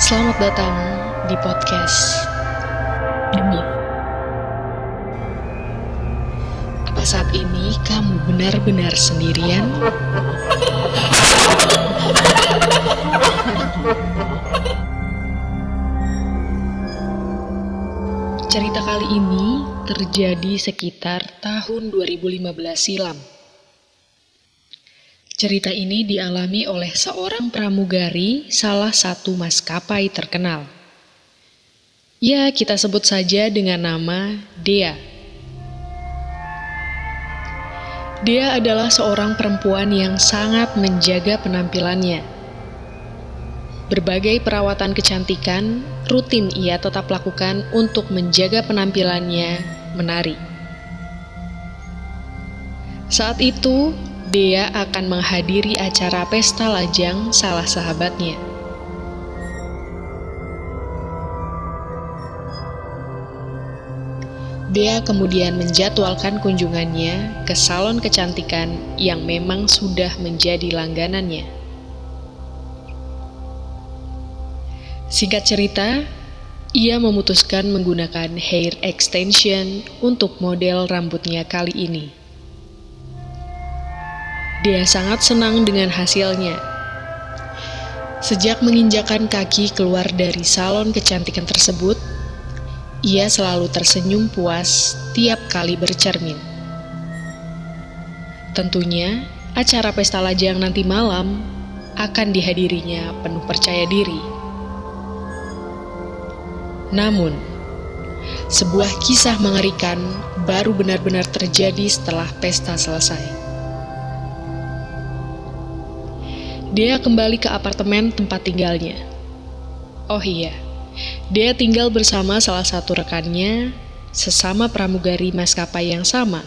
Selamat datang di podcast Demi. Apa saat ini kamu benar-benar sendirian? Cerita kali ini terjadi sekitar tahun 2015 silam. Cerita ini dialami oleh seorang pramugari salah satu maskapai terkenal. Ya, kita sebut saja dengan nama Dea. Dea adalah seorang perempuan yang sangat menjaga penampilannya. Berbagai perawatan kecantikan rutin ia tetap lakukan untuk menjaga penampilannya menarik. Saat itu, Dea akan menghadiri acara pesta lajang salah sahabatnya. Dea kemudian menjadwalkan kunjungannya ke salon kecantikan yang memang sudah menjadi langganannya. Singkat cerita, ia memutuskan menggunakan hair extension untuk model rambutnya kali ini. Dia sangat senang dengan hasilnya. Sejak menginjakan kaki keluar dari salon kecantikan tersebut, ia selalu tersenyum puas tiap kali bercermin. Tentunya, acara pesta lajang nanti malam akan dihadirinya penuh percaya diri. Namun, sebuah kisah mengerikan baru benar-benar terjadi setelah pesta selesai. Dia kembali ke apartemen tempat tinggalnya. Oh iya, dia tinggal bersama salah satu rekannya, sesama pramugari maskapai yang sama.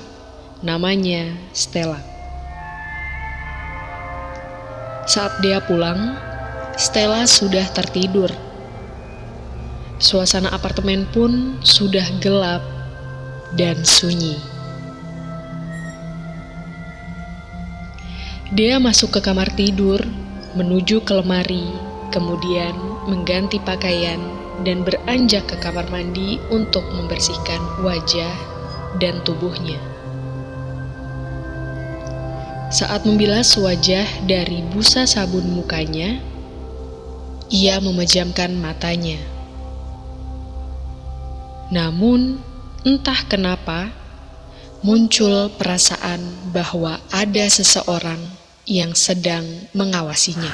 Namanya Stella. Saat dia pulang, Stella sudah tertidur. Suasana apartemen pun sudah gelap dan sunyi. Dia masuk ke kamar tidur, menuju ke lemari, kemudian mengganti pakaian dan beranjak ke kamar mandi untuk membersihkan wajah dan tubuhnya. Saat membilas wajah dari busa sabun mukanya, ia memejamkan matanya. Namun, entah kenapa, muncul perasaan bahwa ada seseorang yang sedang mengawasinya.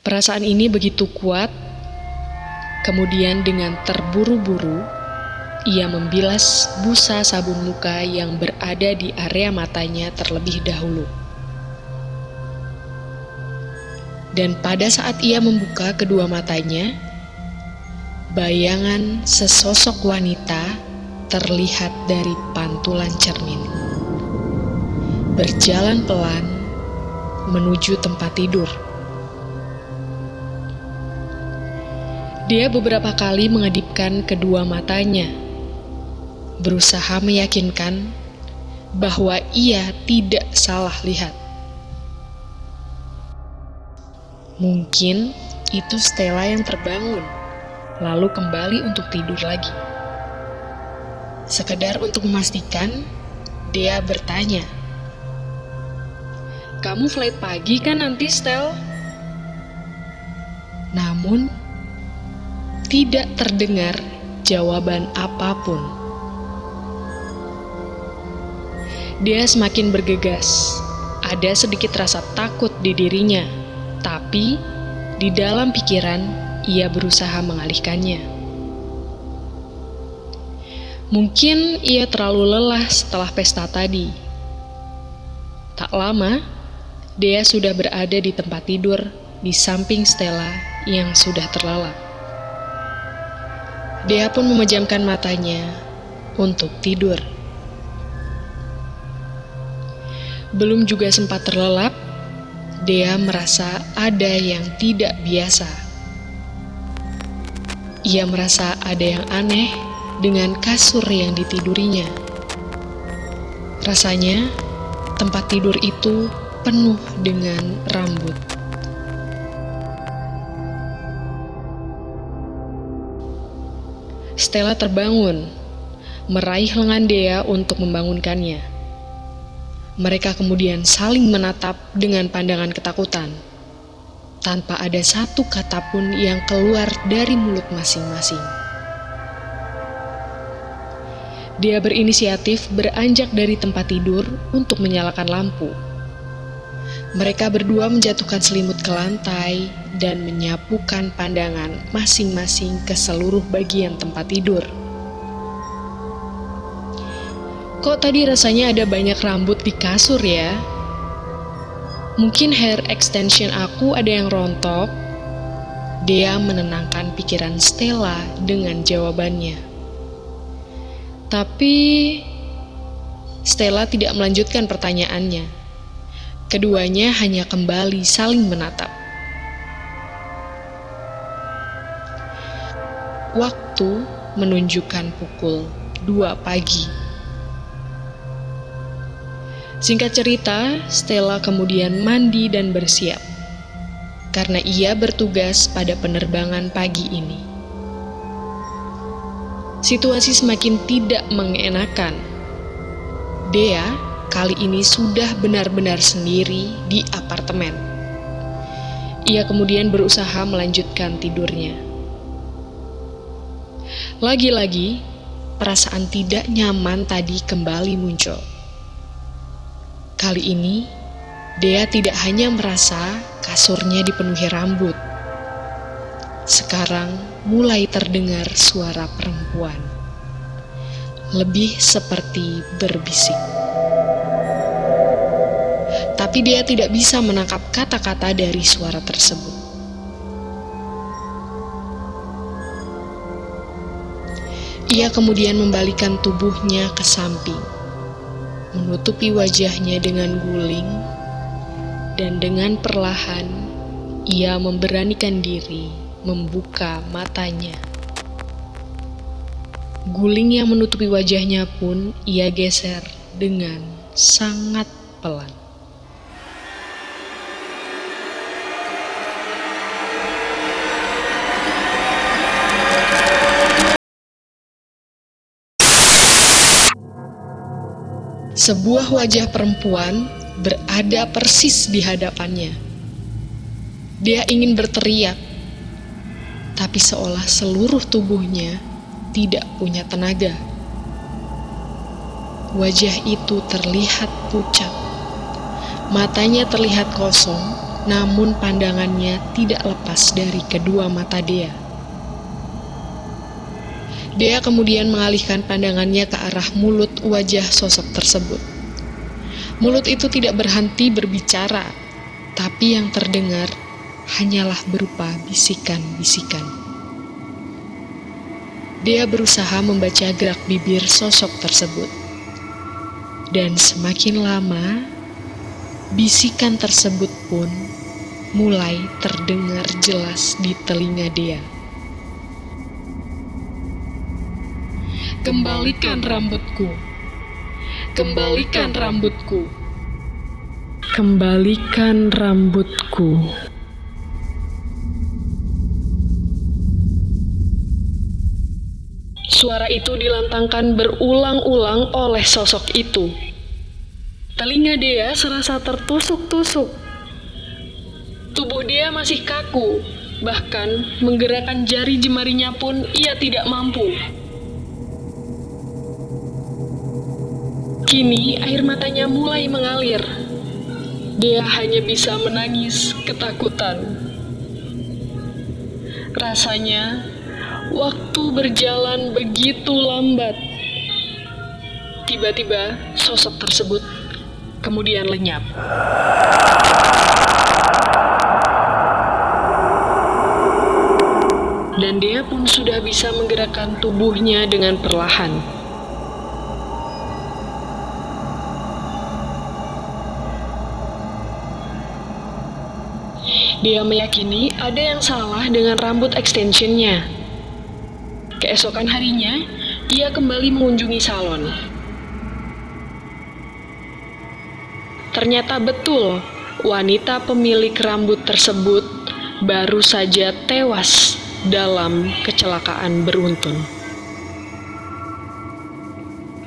Perasaan ini begitu kuat, kemudian dengan terburu-buru, ia membilas busa sabun muka yang berada di area matanya terlebih dahulu. Dan pada saat ia membuka kedua matanya, bayangan sesosok wanita terlihat dari pantulan cermin berjalan pelan menuju tempat tidur. Dia beberapa kali mengedipkan kedua matanya, berusaha meyakinkan bahwa ia tidak salah lihat. Mungkin itu Stella yang terbangun, lalu kembali untuk tidur lagi. Sekedar untuk memastikan, dia bertanya, kamu flight pagi kan nanti, Stel? Namun, tidak terdengar jawaban apa pun. Dia semakin bergegas. Ada sedikit rasa takut di dirinya, tapi di dalam pikiran ia berusaha mengalihkannya. Mungkin ia terlalu lelah setelah pesta tadi. Tak lama, Dea sudah berada di tempat tidur di samping Stella yang sudah terlelap. Dea pun memejamkan matanya untuk tidur. Belum juga sempat terlelap, Dea merasa ada yang tidak biasa. Ia merasa ada yang aneh dengan kasur yang ditidurinya. Rasanya tempat tidur itu penuh dengan rambut. Stella terbangun, meraih lengan Dea untuk membangunkannya. Mereka kemudian saling menatap dengan pandangan ketakutan, tanpa ada satu kata pun yang keluar dari mulut masing-masing. Dia berinisiatif beranjak dari tempat tidur untuk menyalakan lampu. Mereka berdua menjatuhkan selimut ke lantai dan menyapukan pandangan masing-masing ke seluruh bagian tempat tidur. Kok tadi rasanya ada banyak rambut di kasur ya? Mungkin hair extension aku ada yang rontok. Dia menenangkan pikiran Stella dengan jawabannya. Tapi Stella tidak melanjutkan pertanyaannya. Keduanya hanya kembali saling menatap. Waktu menunjukkan pukul 2 pagi. Singkat cerita, Stella kemudian mandi dan bersiap karena ia bertugas pada penerbangan pagi ini. Situasi semakin tidak mengenakan. Dea kali ini sudah benar-benar sendiri di apartemen. Ia kemudian berusaha melanjutkan tidurnya. Lagi-lagi, perasaan tidak nyaman tadi kembali muncul. Kali ini, Dea tidak hanya merasa kasurnya dipenuhi rambut, sekarang mulai terdengar suara perempuan, lebih seperti berbisik. Tapi dia tidak bisa menangkap kata-kata dari suara tersebut. Ia kemudian membalikan tubuhnya ke samping, menutupi wajahnya dengan guling, dan dengan perlahan ia memberanikan diri membuka matanya. Guling yang menutupi wajahnya pun ia geser dengan sangat pelan. Sebuah wajah perempuan berada persis di hadapannya. Dia ingin berteriak, tapi seolah seluruh tubuhnya tidak punya tenaga. Wajah itu terlihat pucat. Matanya terlihat kosong, namun pandangannya tidak lepas dari kedua mata Dea. Dea kemudian mengalihkan pandangannya ke arah mulut wajah sosok tersebut. Mulut itu tidak berhenti berbicara, tapi yang terdengar hanyalah berupa bisikan-bisikan. Dia berusaha membaca gerak bibir sosok tersebut. Dan semakin lama, bisikan tersebut pun mulai terdengar jelas di telinga dia. Kembalikan rambutku. Kembalikan rambutku. Kembalikan rambutku. Suara itu dilantangkan berulang-ulang oleh sosok itu. Telinga dia serasa tertusuk-tusuk. Tubuh dia masih kaku, bahkan menggerakkan jari jemarinya pun ia tidak mampu. Kini air matanya mulai mengalir. Dia hanya bisa menangis ketakutan. Rasanya Waktu berjalan begitu lambat. Tiba-tiba sosok tersebut kemudian lenyap. Dan dia pun sudah bisa menggerakkan tubuhnya dengan perlahan. Dia meyakini ada yang salah dengan rambut extensionnya. Keesokan harinya, ia kembali mengunjungi salon. Ternyata betul, wanita pemilik rambut tersebut baru saja tewas dalam kecelakaan beruntun.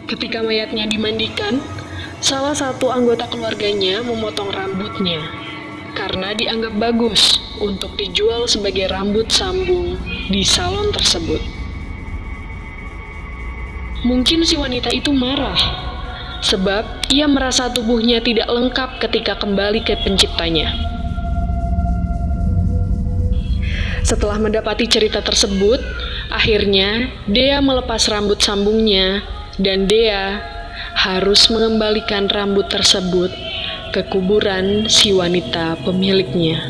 Ketika mayatnya dimandikan, salah satu anggota keluarganya memotong rambutnya karena dianggap bagus untuk dijual sebagai rambut sambung di salon tersebut. Mungkin si wanita itu marah sebab ia merasa tubuhnya tidak lengkap ketika kembali ke penciptanya. Setelah mendapati cerita tersebut, akhirnya Dea melepas rambut sambungnya dan Dea harus mengembalikan rambut tersebut ke kuburan si wanita pemiliknya.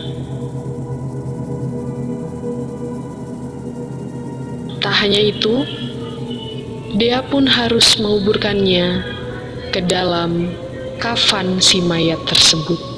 Tak hanya itu, Dea pun harus menguburkannya ke dalam kafan si mayat tersebut.